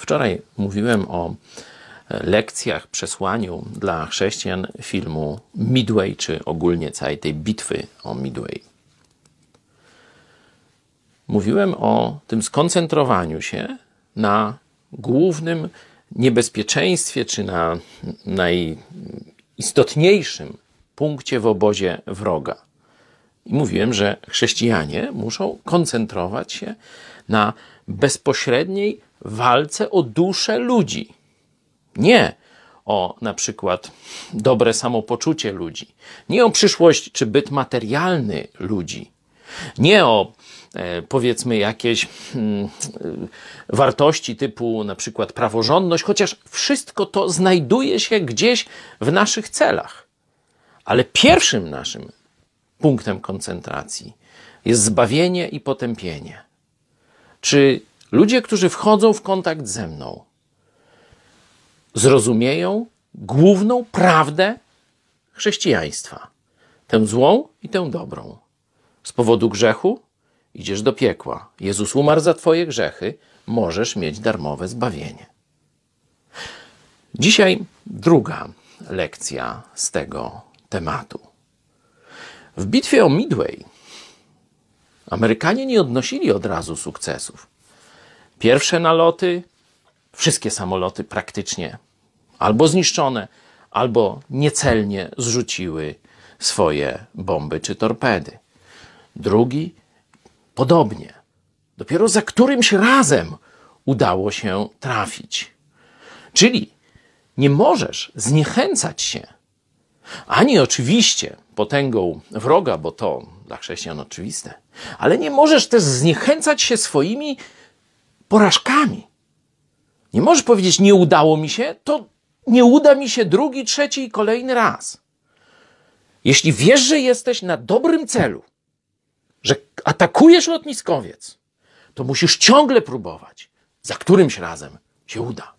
Wczoraj mówiłem o lekcjach, przesłaniu dla chrześcijan filmu Midway, czy ogólnie całej tej bitwy o Midway. Mówiłem o tym skoncentrowaniu się na głównym niebezpieczeństwie, czy na najistotniejszym punkcie w obozie wroga. I mówiłem, że chrześcijanie muszą koncentrować się na bezpośredniej walce o duszę ludzi. Nie o na przykład dobre samopoczucie ludzi, nie o przyszłość czy byt materialny ludzi, nie o e, powiedzmy jakieś hmm, wartości typu na przykład praworządność, chociaż wszystko to znajduje się gdzieś w naszych celach. Ale pierwszym naszym punktem koncentracji jest zbawienie i potępienie. Czy ludzie, którzy wchodzą w kontakt ze mną, zrozumieją główną prawdę chrześcijaństwa. Tę złą i tę dobrą. Z powodu grzechu idziesz do piekła. Jezus umarł za Twoje grzechy, możesz mieć darmowe zbawienie. Dzisiaj druga lekcja z tego tematu. W bitwie o Midway Amerykanie nie odnosili od razu sukcesów. Pierwsze naloty, wszystkie samoloty praktycznie albo zniszczone, albo niecelnie zrzuciły swoje bomby czy torpedy. Drugi podobnie. Dopiero za którymś razem udało się trafić. Czyli nie możesz zniechęcać się ani oczywiście potęgą wroga, bo to dla chrześcijan oczywiste, ale nie możesz też zniechęcać się swoimi porażkami. Nie możesz powiedzieć, nie udało mi się, to nie uda mi się drugi, trzeci i kolejny raz. Jeśli wiesz, że jesteś na dobrym celu, że atakujesz lotniskowiec, to musisz ciągle próbować. Za którymś razem się uda.